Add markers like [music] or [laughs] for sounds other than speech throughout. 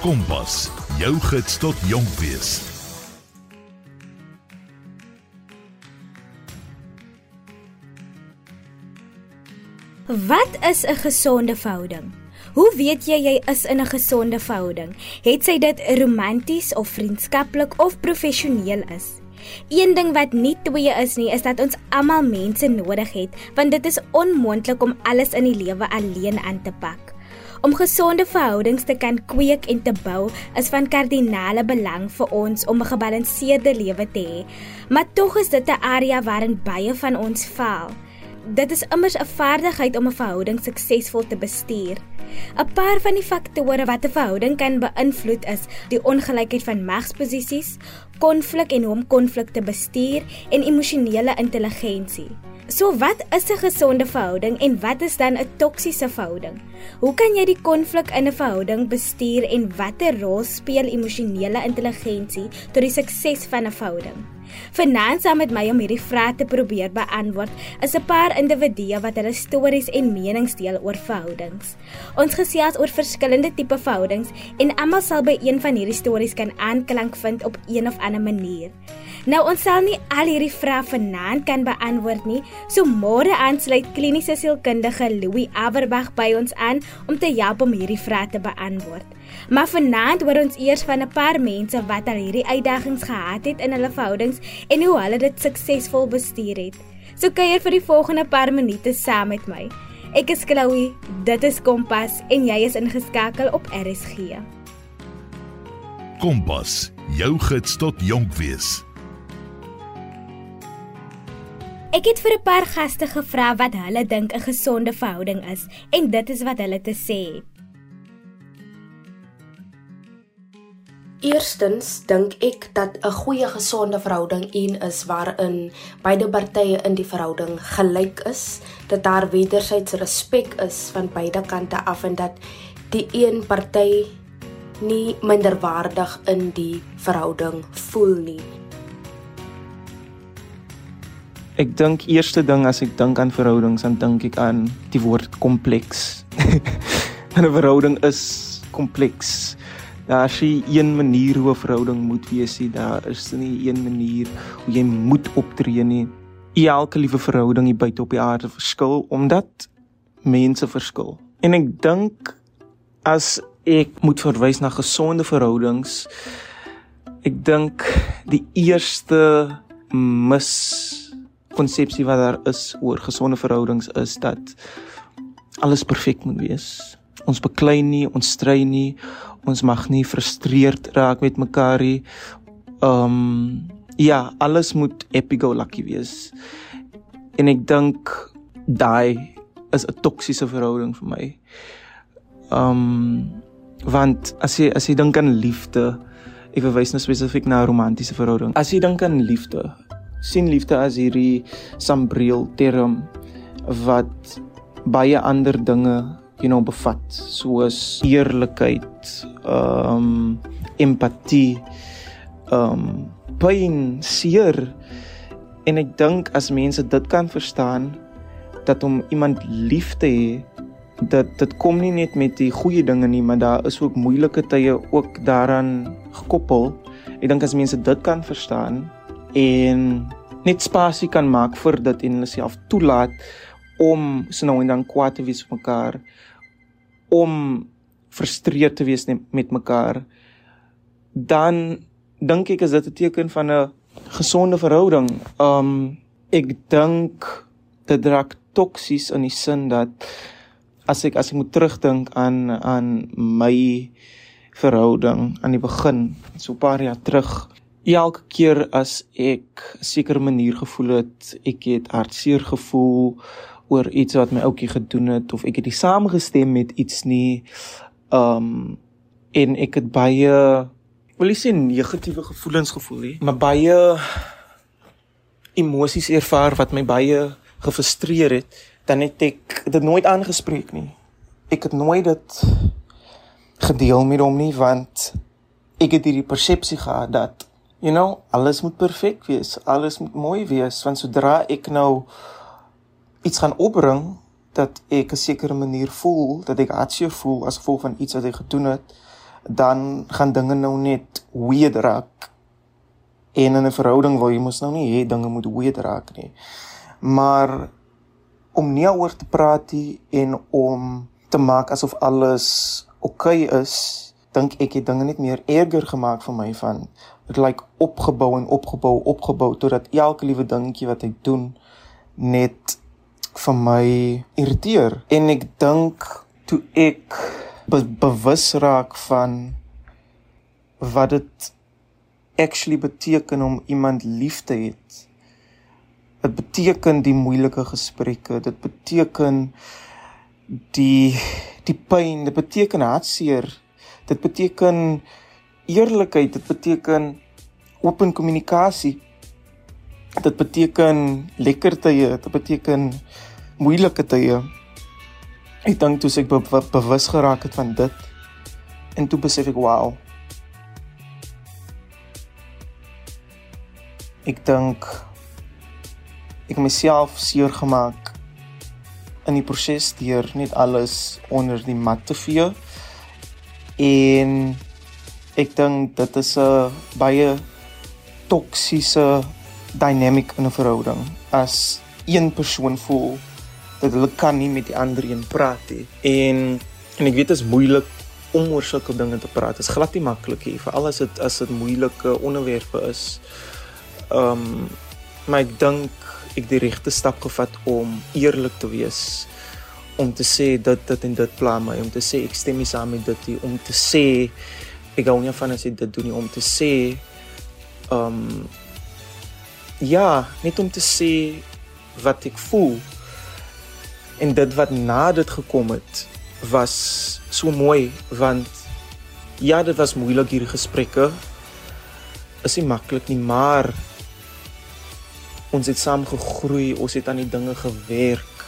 Kompas, jou gids tot jonk wees. Wat is 'n gesonde verhouding? Hoe weet jy jy is in 'n gesonde verhouding? Het sy dit romanties of vriendskaplik of professioneel is? Een ding wat nie twee is nie, is dat ons almal mense nodig het, want dit is onmoontlik om alles in die lewe alleen aan te pak. Om gesonde verhoudings te kan kweek en te bou, is van kardinale belang vir ons om 'n gebalanseerde lewe te hê. Maar tog is dit 'n area waarin baie van ons faal. Dit is immers 'n vaardigheid om 'n verhouding suksesvol te bestuur. 'n Paar van die faktore wat 'n verhouding kan beïnvloed is die ongelykheid van magsposisies, konflik en hoe om konflik te bestuur en emosionele intelligensie. So wat is 'n gesonde verhouding en wat is dan 'n toksiese verhouding? Hoe kan jy die konflik in 'n verhouding bestuur en watter rol speel emosionele intelligensie tot die sukses van 'n verhouding? Vanaand saam met my om hierdie vrae te probeer beantwoord, is 'n paar individue wat hulle stories en menings deel oor verhoudings. Ons gesels oor verskillende tipe verhoudings en almal sal by een van hierdie stories kan aanklank vind op een of ander manier. Nou ons sal nie al hierdie vrae vanaand kan beantwoord nie, so môre aansluit kliniese sielkundige Louis Averbag by ons aan om te help om hierdie vrae te beantwoord. Maar vanaand hoor ons eers van 'n paar mense wat al hierdie uitdagings gehad het in hulle verhoudings en hoe hulle dit suksesvol bestuur het. So kuier vir die volgende paar minute saam met my. Ek is Chloe, dit is Kompas en jy is ingeskakel op RSG. Kompas, jou gids tot jonk wees. Ek het vir 'n paar gaste gevra wat hulle dink 'n gesonde verhouding is en dit is wat hulle te sê het. Eerstens dink ek dat 'n goeie gesonde verhouding een is waarin beide partye in die verhouding gelyk is, dat daar wederzijds respek is van beide kante af en dat die een party nie minderwaardig in die verhouding voel nie. Ek dink eerste ding as ek dink aan verhoudings, dan dink ek aan die woord kompleks. [laughs] 'n Verhouding is kompleks daar is nie een manier hoe 'n verhouding moet wees nie. Daar is nie een manier hoe jy moet optree nie. Elke liewe verhouding hier buite op die aarde verskil omdat mense verskil. En ek dink as ek moet verwys na gesonde verhoudings, ek dink die eerste mis konsepsie wat daar is oor gesonde verhoudings is dat alles perfek moet wees. Ons beklei nie, ons stry nie, ons mag nie frustreerd raak met mekaar nie. Um ja, alles moet epigo lucky wees. En ek dink daai is 'n toksiese verhouding vir my. Um want as jy as jy dink aan liefde, ek verwys nou spesifiek na 'n romantiese verhouding. As jy dink aan liefde, sien liefde as hierdie sambreel term wat baie ander dinge you know bevat soos eerlikheid, ehm um, empatie, ehm um, pyn, seer. En ek dink as mense dit kan verstaan dat om iemand lief te hê dat dit kom nie net met die goeie dinge nie, maar daar is ook moeilike tye ook daaraan gekoppel. Ek dink as mense dit kan verstaan en net spasie kan maak vir dit en hulle self toelaat om so nou en dan kwaad te wees op mekaar om frustreerd te wees met mekaar dan dink ek is dit 'n teken van 'n gesonde verhouding. Um ek dink dit raak toksies in die sin dat as ek as ek moet terugdink aan aan my verhouding aan die begin so 'n paar jaar terug elke keer as ek 'n sekere manier gevoel het ek het hartseer gevoel oor iets wat my ouetjie gedoen het of ek het nie saamgestem met iets nie. Um en ek het baie wil nie sê negatiewe gevoelens gevoel nie, maar baie emosies ervaar wat my baie gefrustreer het. Dan het ek dit nooit aangespreek nie. Ek het nooit dit gedeel met hom nie want ek het hierdie persepsie gehad dat you know alles moet perfek wees, alles moet mooi wees want sodra ek nou iets gaan opbring dat ek 'n sekere manier voel dat ek hartseer voel as gevolg van iets wat hy gedoen het dan gaan dinge nou net weird raak. En in 'n verhouding wil jy mos nou nie hê dinge moet weird raak nie. Maar om nie oor te praat nie en om te maak asof alles oukei okay is, dink ek het dinge net meer erger gemaak vir my van dit lyk like opgebou en opgebou opgebou totdat elke liewe dingetjie wat ek doen net vir my irriteer en ek dink toe ek be bewus raak van wat dit actually beteken om iemand lief te hê. Dit beteken die moeilike gesprekke, dit beteken die die pyn, dit beteken hartseer. Dit beteken eerlikheid, dit beteken open kommunikasie. Dit beteken lekker tye, dit beteken moeilike tye. Ek dink toe ek be be bewus geraak het van dit en toe besef ek wow. Ek dink ek myself seer gemaak in die proses deur net alles onder die mat te vee. En ek dink dit is 'n baie toksiese dynamic in 'n verhouding as een persoon voel dat hulle kan nie met die ander een praat nie. En en ek weet dit is moeilik om oor sulke dinge te praat. Dit is glad nie maklik nie, veral as dit as dit moeilike onderwerpe is. Ehm um, maar ek dink ek die regte stap gevat om eerlik te wees om te sê dat dit en dit pla my om te sê ek stem nie saam met dit nie om te sê ek gou nie van as ek dit doen nie om te sê um, ja, net om te sê wat ek voel. En dit wat na dit gekom het was so mooi want ja, dit was moeilik hierdie gesprekke. Is nie maklik nie, maar ons het saam gegroei, ons het aan die dinge gewerk.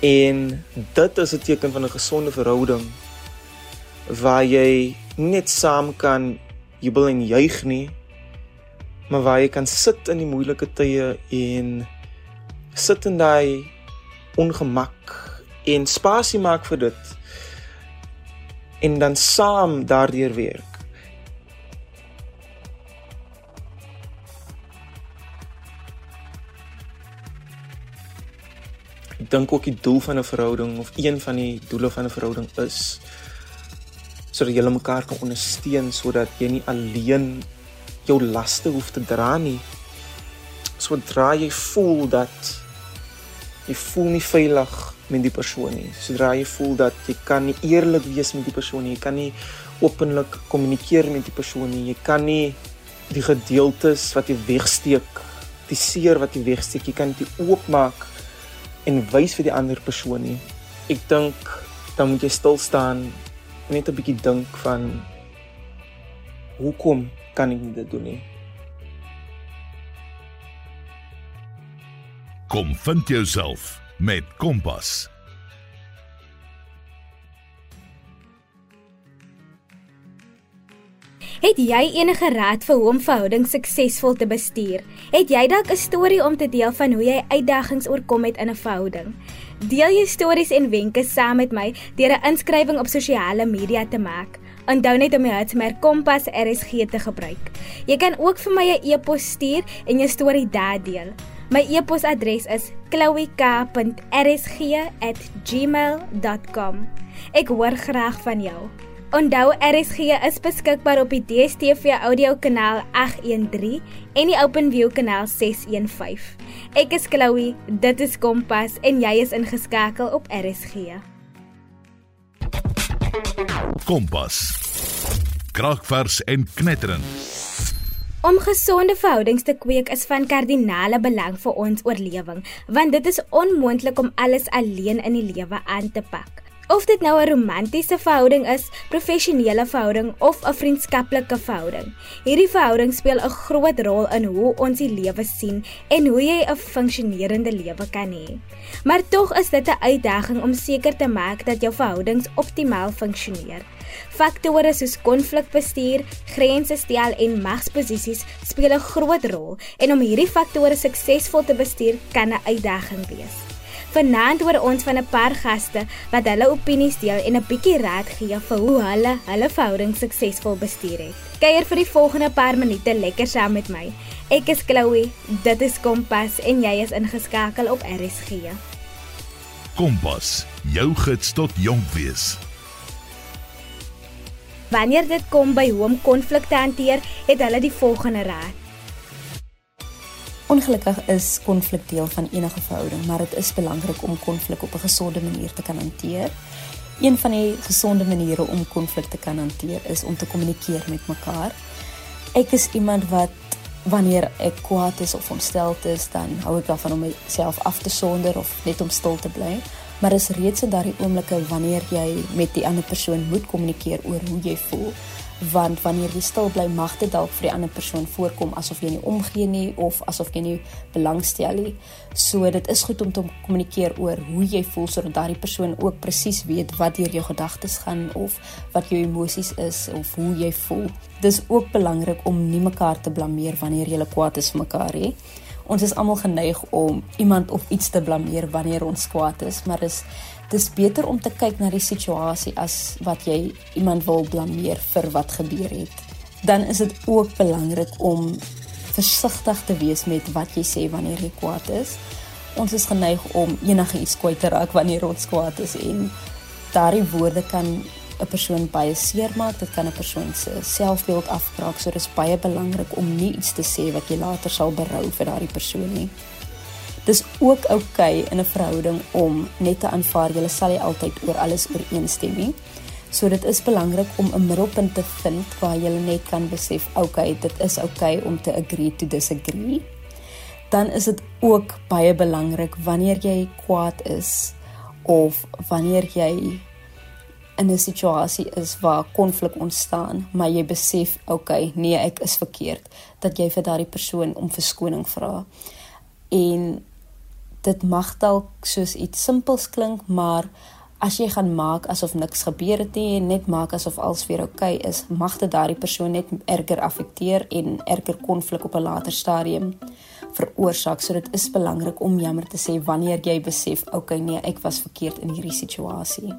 En dit is 'n teken van 'n gesonde verhouding waar jy net saam kan jubel en juig nie, maar waar jy kan sit in die moeilike tye en sit in daai ongemak en spasie maak vir dit en dan saam daardeur werk. Ek dink ook die doel van 'n verhouding of een van die doele van 'n verhouding is sodat jy mekaar kan ondersteun sodat jy nie alleen jou laste hoef te dra nie. Sodra jy voel dat jy voel nie veilig met die persoon nie. Sodra jy voel dat jy kan nie eerlik wees met die persoon nie, jy kan nie openlik kommunikeer met die persoon nie. Jy kan nie die gedeeltes wat jy wegsteek, die seer wat jy wegsteek, jy kan dit oopmaak en wys vir die ander persoon nie. Ek dink dan moet jy stil staan en net 'n bietjie dink van hoekom kan ek dit doen nie. Kom vind jouself met Kompas. Het jy enige raad vir hoe om verhoudings suksesvol te bestuur? Het jy dalk 'n storie om te deel van hoe jy uitdagings oorkom het in 'n verhouding? Deel jou stories en wenke saam met my deur 'n inskrywing op sosiale media te maak. Onthou net om die hitsmerk Kompas RSG te gebruik. Jy kan ook vir my 'n e-pos stuur en jou storie daar deel. My e-posadres is chloe.rsg@gmail.com. Ek hoor graag van jou. Onthou RSG is beskikbaar op die DStv audio kanaal 813 en die OpenView kanaal 615. Ek is Chloe, dit is Kompas en jy is ingeskakel op RSG. Kompas. Kragvers en knetterend. Om gesonde verhoudings te kweek is van kardinale belang vir ons oorlewing, want dit is onmoontlik om alles alleen in die lewe aan te pak. Of dit nou 'n romantiese verhouding is, professionele verhouding of 'n vriendskaplike verhouding. Hierdie verhouding speel 'n groot rol in hoe ons die lewe sien en hoe jy 'n funksionerende lewe kan hê. Maar tog is dit 'n uitdaging om seker te maak dat jou verhoudings optimaal funksioneer. Faktore soos konflikbestuur, grense stel en magsposisies speel 'n groot rol en om hierdie faktore suksesvol te bestuur kan 'n uitdaging wees. Vanaand hoor ons van 'n paar gaste wat hulle opinies deel en 'n bietjie raad gee vir hoe hulle hulle verhouding suksesvol bestuur het. Kuier vir die volgende paar minute lekker saam met my. Ek is Chloe, dit is Kompas en jy is ingeskakel op RSG. Kompas, jou gids tot jonk wees. Wanneer dit kom by hoe om konflikte hanteer, het hulle die volgende raad. Ongelukkig is konflik deel van enige verhouding, maar dit is belangrik om konflik op 'n gesonde manier te kan hanteer. Een van die gesonde maniere om konflik te kan hanteer is om te kommunikeer met mekaar. Ek is iemand wat wanneer ek kwaad is of ontsteld is, dan hou ek daarvan om myself af te sonder of net om stil te bly. Maar is reeds in daardie oomblikke wanneer jy met die ander persoon moet kommunikeer oor hoe jy voel, want wanneer jy stil bly mag dit dalk vir die ander persoon voorkom asof jy nie omgee nie of asof jy nie belangstel nie. So dit is goed om te kommunikeer oor hoe jy voel sodat daardie persoon ook presies weet wat deur jou gedagtes gaan of wat jou emosies is of hoe jy voel. Dis ook belangrik om nie mekaar te blameer wanneer jy kwaad is vir mekaar nie. Ons is almal geneig om iemand of iets te blameer wanneer ons kwaad is, maar dis dis beter om te kyk na die situasie as wat jy iemand wil blameer vir wat gebeur het. Dan is dit ook belangrik om versigtig te wees met wat jy sê wanneer jy kwaad is. Ons is geneig om enige iets kwyt te raak wanneer ons kwaad is en daardie woorde kan 'n persoon baie seermaak, dit kan 'n persoon se selfbeeld afbraak. So dis baie belangrik om nie iets te sê wat jy later sal berou vir daardie persoon nie. Dis ook oukei okay in 'n verhouding om net te aanvaar jy sal nie altyd oor alles ooreenstem nie. So dit is belangrik om 'n middelpunt te vind waar jy net kan besef, okay, dit is okay om te agree to disagree. Dan is dit ook baie belangrik wanneer jy kwaad is of wanneer jy in 'n situasie is waar konflik ontstaan, maar jy besef, okay, nee, ek is verkeerd, dat jy vir daardie persoon om verskoning vra. En dit mag dalk soos iets simpels klink, maar as jy gaan maak asof niks gebeur het nie en net maak asof alles weer oukei okay is, mag dit daardie persoon net erger affekteer en erger konflik op 'n later stadium veroorsaak. So dit is belangrik om jammer te sê wanneer jy besef, okay, nee, ek was verkeerd in hierdie situasie.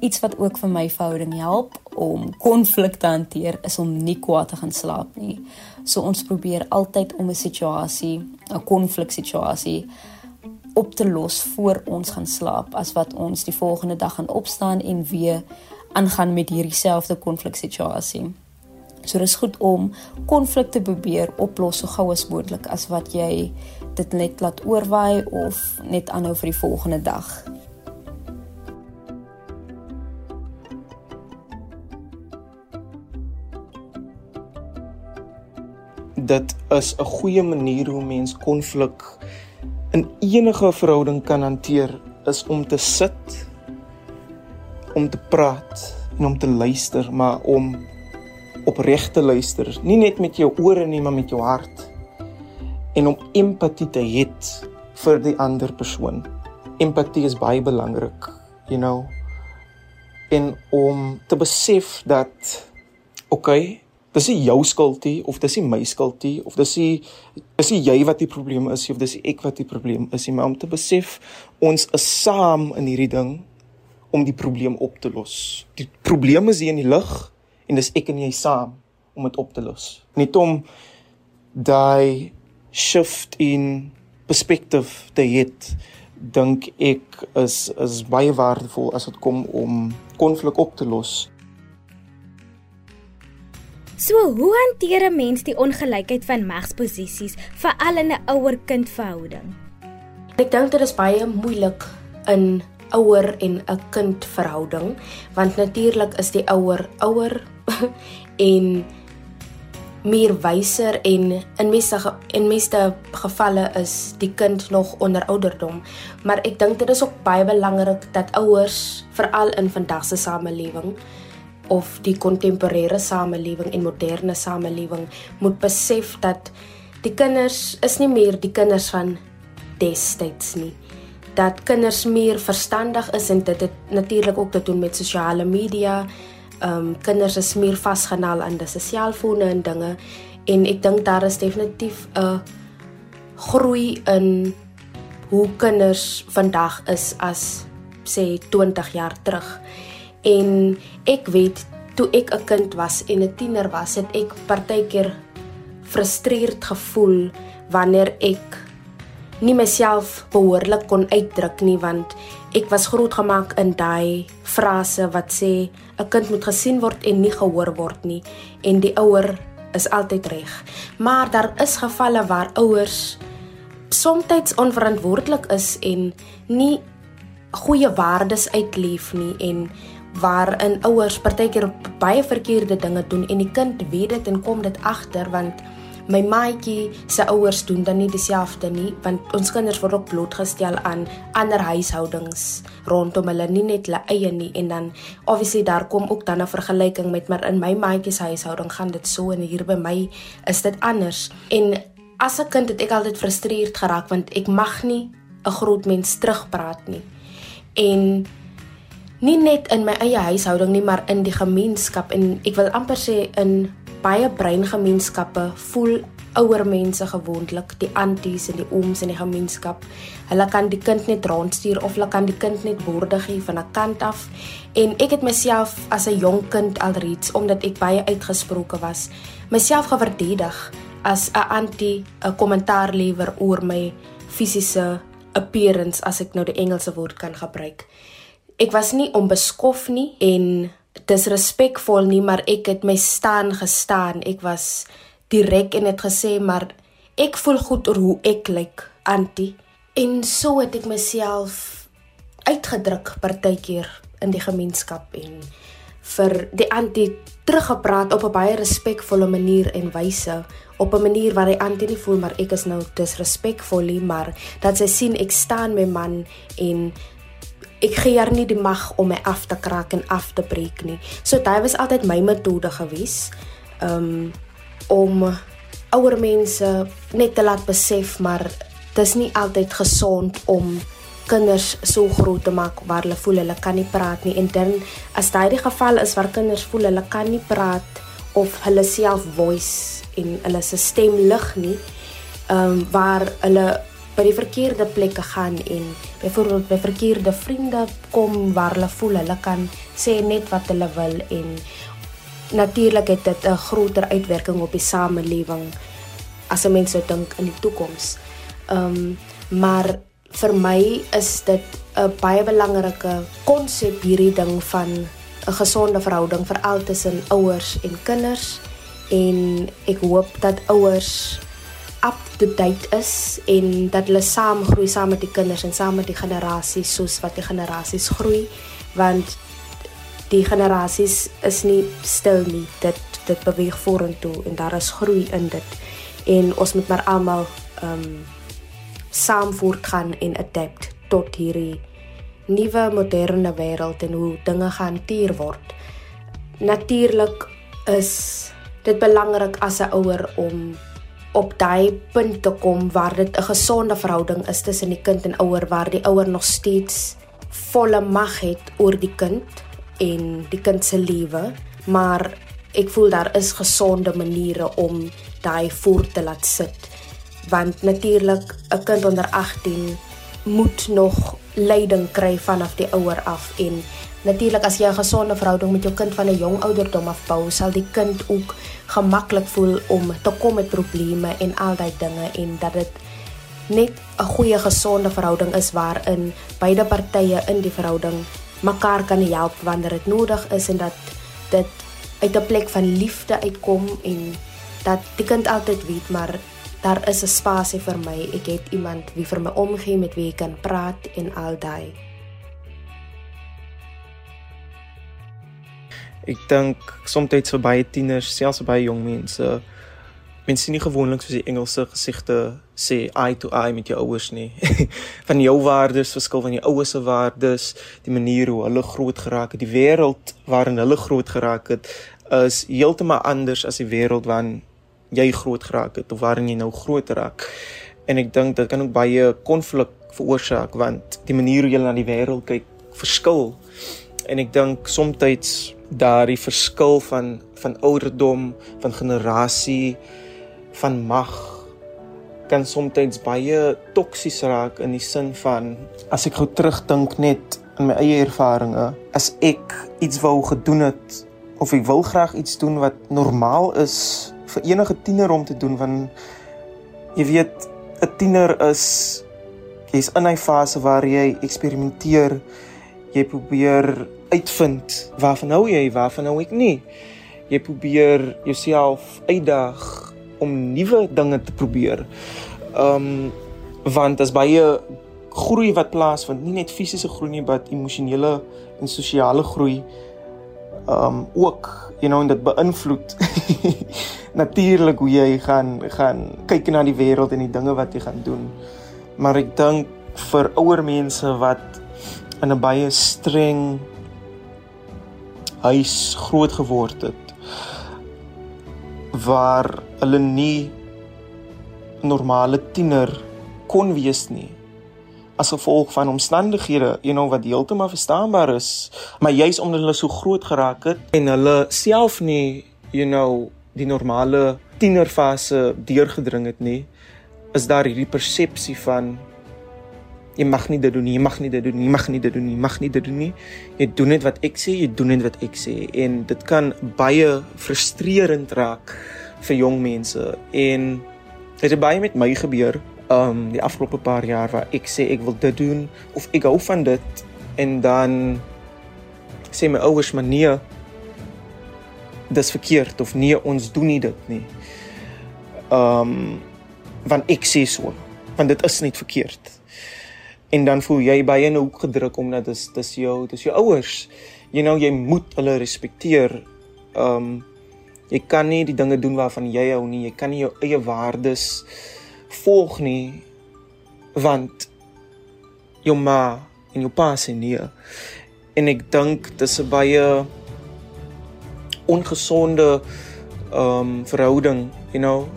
Iets wat ook vir my verhouding help om konflik te hanteer is om nie kwaad te gaan slaap nie. So ons probeer altyd om 'n situasie, 'n konfliksituasie op te los voor ons gaan slaap as wat ons die volgende dag gaan opstaan en weer aangaan met hierdie selfde konfliksituasie. So dis goed om konflikte probeer oplos so gou as moontlik as wat jy dit net laat oorwaai of net aanhou vir die volgende dag. Dit is 'n goeie manier hoe mens konflik in enige verhouding kan hanteer is om te sit om te praat en om te luister maar om opreg te luister. Nie net met jou ore nie maar met jou hart. En om empatie te hê vir die ander persoon. Empatie is baie belangrik you know. En om te besef dat okay dis nie jou skuld nie of dis nie my skuld nie of dis nie is nie jy wat die probleem is of dis ek wat die probleem is nie maar om te besef ons is saam in hierdie ding om die probleem op te los. Die probleem is hier in die lig en dis ek en jy saam om dit op te los. Net om daai shift in perspective te hê dink ek is is baie waardevol as dit kom om konflik op te los. So, hoe hanteer 'n mens die ongelykheid van magsposisies veral in 'n ouer-kind verhouding? Ek dink dit is baie moeilik in ouer en 'n kind verhouding, want natuurlik is die ouer ouer [laughs] en meer wyser en in meeste in meeste gevalle is die kind nog onder ouderdom. Maar ek dink dit is ook baie belangrik dat ouers veral in vandag se samelewing of die kontemporêre samelewing en moderne samelewing moet besef dat die kinders is nie meer die kinders van destyds nie dat kinders meer verstandig is en dit het natuurlik ook te doen met sosiale media. Ehm um, kinders is meer vasgenaal aan die selfone en dinge en ek dink daar is definitief 'n groei in hoe kinders vandag is as sê 20 jaar terug. En ek weet toe ek 'n kind was en 'n tiener was, het ek partykeer frustreerd gevoel wanneer ek nie myself behoorlik kon uitdruk nie want ek was grootgemaak in daai frase wat sê 'n kind moet gesien word en nie gehoor word nie en die ouer is altyd reg. Maar daar is gevalle waar ouers soms onverantwoordelik is en nie goeie waardes uitleef nie en waarin ouers partykeer baie verkeerde dinge doen en die kind weet dit en kom dit agter want my maatjie se ouers doen dan nie dieselfde nie want ons kinders word ook blootgestel aan ander huishoudings rondom hulle nie net hulle eie nie. En dan obviously daar kom ook dan 'n vergelyking met maar in my maatjie se huishouding gaan dit so en hier by my is dit anders. En as 'n kind het ek altyd frustreerd geraak want ek mag nie 'n groot mens terugpraat nie. En nie net in my eie huishouding nie maar in die gemeenskap en ek wil amper sê in baie breingemeenskappe voel ouer mense gewoonlik die anties en die ooms in die gemeenskap. Hulle kan die kind net rondstuur of hulle kan die kind net woorde gee van 'n kant af. En ek het myself as 'n jonk kind alreeds omdat ek baie uitgesproke was, myself geverdedig as 'n antie, 'n kommentaar lewer oor my fisiese appearance as ek nou die Engelse woord kan gebruik. Ek was nie onbeskof nie en disrespekvol nie, maar ek het my staan gestaan. Ek was direk en het gesê maar ek voel goed oor hoe ek lyk, antie. En so het ek myself uitgedruk partykeer in die gemeenskap en vir die antie teruggepraat op 'n baie respekvolle manier en wyse op 'n manier waar hy antie nie voel maar ek is nou disrespekvol nie maar dat sy sien ek staan my man en ek gee haar nie die mag om my af te kraak en af te breek nie. So dit was altyd my metode gewees. Um om ouer mense net te laat besef maar dis nie altyd gesond om kinders so groot te maak waar hulle voel hulle kan nie praat nie en dan as dit die geval is waar kinders voel hulle kan nie praat of hulle self voice en hulle se stem lig nie ehm um, waar hulle by die verkeerde plekke gaan en byvoorbeeld by verkeerde vriende kom waar hulle voel hulle kan sê net wat hulle wil en natuurlik het dit 'n groter uitwerking op die samelewing as 'n mens sou dink in die toekoms. Ehm um, maar vir my is dit 'n baie belangrike konsep hierdie ding van 'n gesonde verhouding veral tussen ouers en kinders en ek hoop dat ouers up to date is en dat hulle saam groei saam met die kinders en saam met die generasies soos wat die generasies groei want die generasies is nie stil nie. Dit dit beweeg vorentoe en daar is groei in dit. En ons moet maar almal ehm um, saam voortgaan en adapt tot hierdie nuwe moderne wêreld en hoe dinge gehanteer word. Natuurlik is dit belangrik as 'n ouer om op daai punt te kom waar dit 'n gesonde verhouding is tussen die kind en ouer waar die ouer nog steeds volle mag het oor die kind en die kind se lewe, maar ek voel daar is gesonde maniere om daai voort te laat sit. Want natuurlik 'n kind onder 18 moet nog leiding kry vanaf die ouer af en natuurlik as jy 'n gesonde verhouding met jou kind van 'n jong ouderdom af bou, sal die kind ook gemaklik voel om te kom met probleme en al daai dinge en dat dit net 'n goeie gesonde verhouding is waarin beide partye in die verhouding mekaar kan help wanneer dit nodig is en dat dit uit 'n plek van liefde uitkom en dat die kind altyd weet maar daar is 'n spasie vir my. Ek het iemand wie vir my omgee met wie ek kan praat en al daai. Ek dink soms vir baie tieners, selfs baie jong mense, mense sien nie gewoonlik soos die Engelse gesigte sê eye to eye met jou ouers nie. [laughs] van jou waardes verskil van jou ouers se waardes, die manier hoe hulle groot geraak het, die wêreld waarin hulle groot geraak het, is heeltemal anders as die wêreld waarin jy groot geraak het of waarin jy nou groot raak. En ek dink dit kan ook baie konflik veroorsaak want die manier hoe jy na die wêreld kyk verskil. En ek dink soms daardie verskil van van ouderdom, van generasie, van mag kan soms baie toksies raak in die sin van as ek gou terugdink net aan my eie ervarings, as ek iets wou gedoen het of ek wil graag iets doen wat normaal is vir enige tiener om te doen want jy weet 'n tiener is jy's in 'n fase waar jy eksperimenteer jy probeer uitvind waarvan hou jy waarvan hou ek nie jy probeer jouself uitdaag om nuwe dinge te probeer. Ehm um, want as baie groei wat plaasvind, nie net fisiese groei nie, maar emosionele en sosiale groei ehm um, ook, you know, en dit beïnvloed [laughs] natuurlik hoe jy gaan gaan kyk na die wêreld en die dinge wat jy gaan doen. Maar ek dink vir ouer mense wat in 'n baie streng huis groot geword het waar hulle nie normale tiener kon wees nie as gevolg van omstandighede, you know wat heeltemal verstaanbaar is, maar juis omdat hulle so groot geraak het en hulle self nie, you know, die normale tienerfase deurgedring het nie, is daar hierdie persepsie van jy mag nie dit doen nie, jy mag nie dit doen nie, jy mag nie dit doen nie, jy mag nie dit doen nie. Jy doen net wat ek sê, jy doen net wat ek sê. En dit kan baie frustrerend raak vir jong mense. En dit het baie met my gebeur um die afgelope paar jaar waar ek sê ek wil dit doen of ek hou van dit. En dan sê my ouers maar nee dis verkeerd of nee ons doen nie dit nie. Um want ek sê so want dit is net verkeerd en dan voel jy baie in 'n hoek gedruk omdat dit is dis jou dis jou ouers you know jy moet hulle respekteer um Jy kan nie die dinge doen waarvan jy hou nie. Jy kan nie jou eie waardes volg nie want jou ma en jou pa sê nee. En ek dink dis 'n baie ongesonde um, verhouding, you know,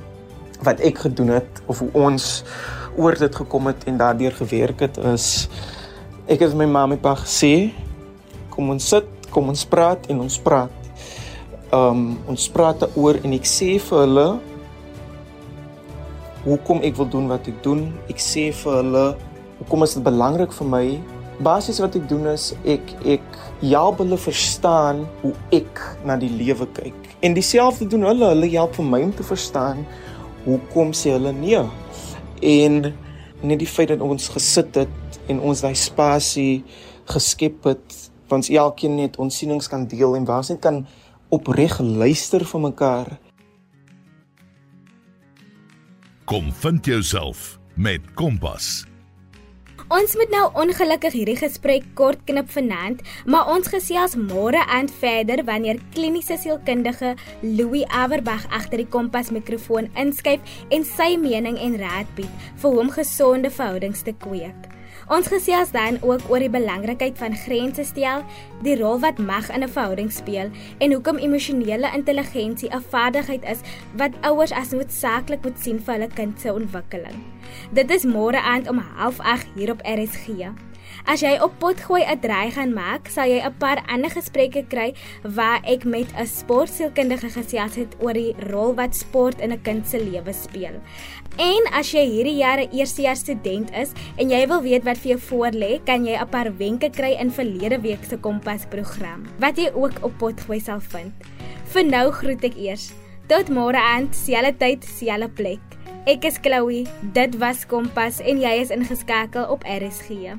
wat ek gedoen het of hoe ons oor dit gekom het en daardeur gewerk het is ek het my ma en pa gesê kom ons sit, kom ons praat en ons praat um ons praat daaroor en ek sê vir hulle hoekom ek wil doen wat ek doen. Ek sê vir hulle hoekom is dit belangrik vir my. Basies wat ek doen is ek ek help hulle verstaan hoe ek na die lewe kyk. En dieselfde doen hulle, hulle help vir my om te verstaan hoekom sê hulle nee. En net die feit dat ons gesit het en ons daai spasie geskep het, want elkeen net ons sienings kan deel en waar net kan opreg luister vir mekaar. Kom vind jouself met Kompas. Ons moet nou ongelukkig hierdie gesprek kort knip vanaand, maar ons gesels môre aan verder wanneer kliniese sielkundige Louis Averbag agter die Kompas mikrofoon inskuif en sy mening en raad bied vir hoe om gesonde verhoudings te kweek. Ons gesels dan ook oor die belangrikheid van grense stel, die rol wat mag in 'n verhouding speel en hoekom emosionele intelligensie 'n vaardigheid is wat ouers as noodsaaklik moet sien vir hulle kind se ontwikkeling. Dit is môre aand om 08:30 hier op RSG. As jy op potgooi 'n draai gaan maak, sal jy 'n paar ander gesprekke kry waar ek met 'n sportsielkundige gesels het oor die rol wat sport in 'n kind se lewe speel. En as jy hierdie jaar 'n eerstejaars student is en jy wil weet wat vir jou voorlê, kan jy 'n paar wenke kry in verlede week se Kompas program wat jy ook op potgooi sal vind. Vir nou groet ek eers. Tot môre aand, selfde tyd, selfde plek. Ek is Chloe. Dit was Kompas en jy is ingeskakel op RSG.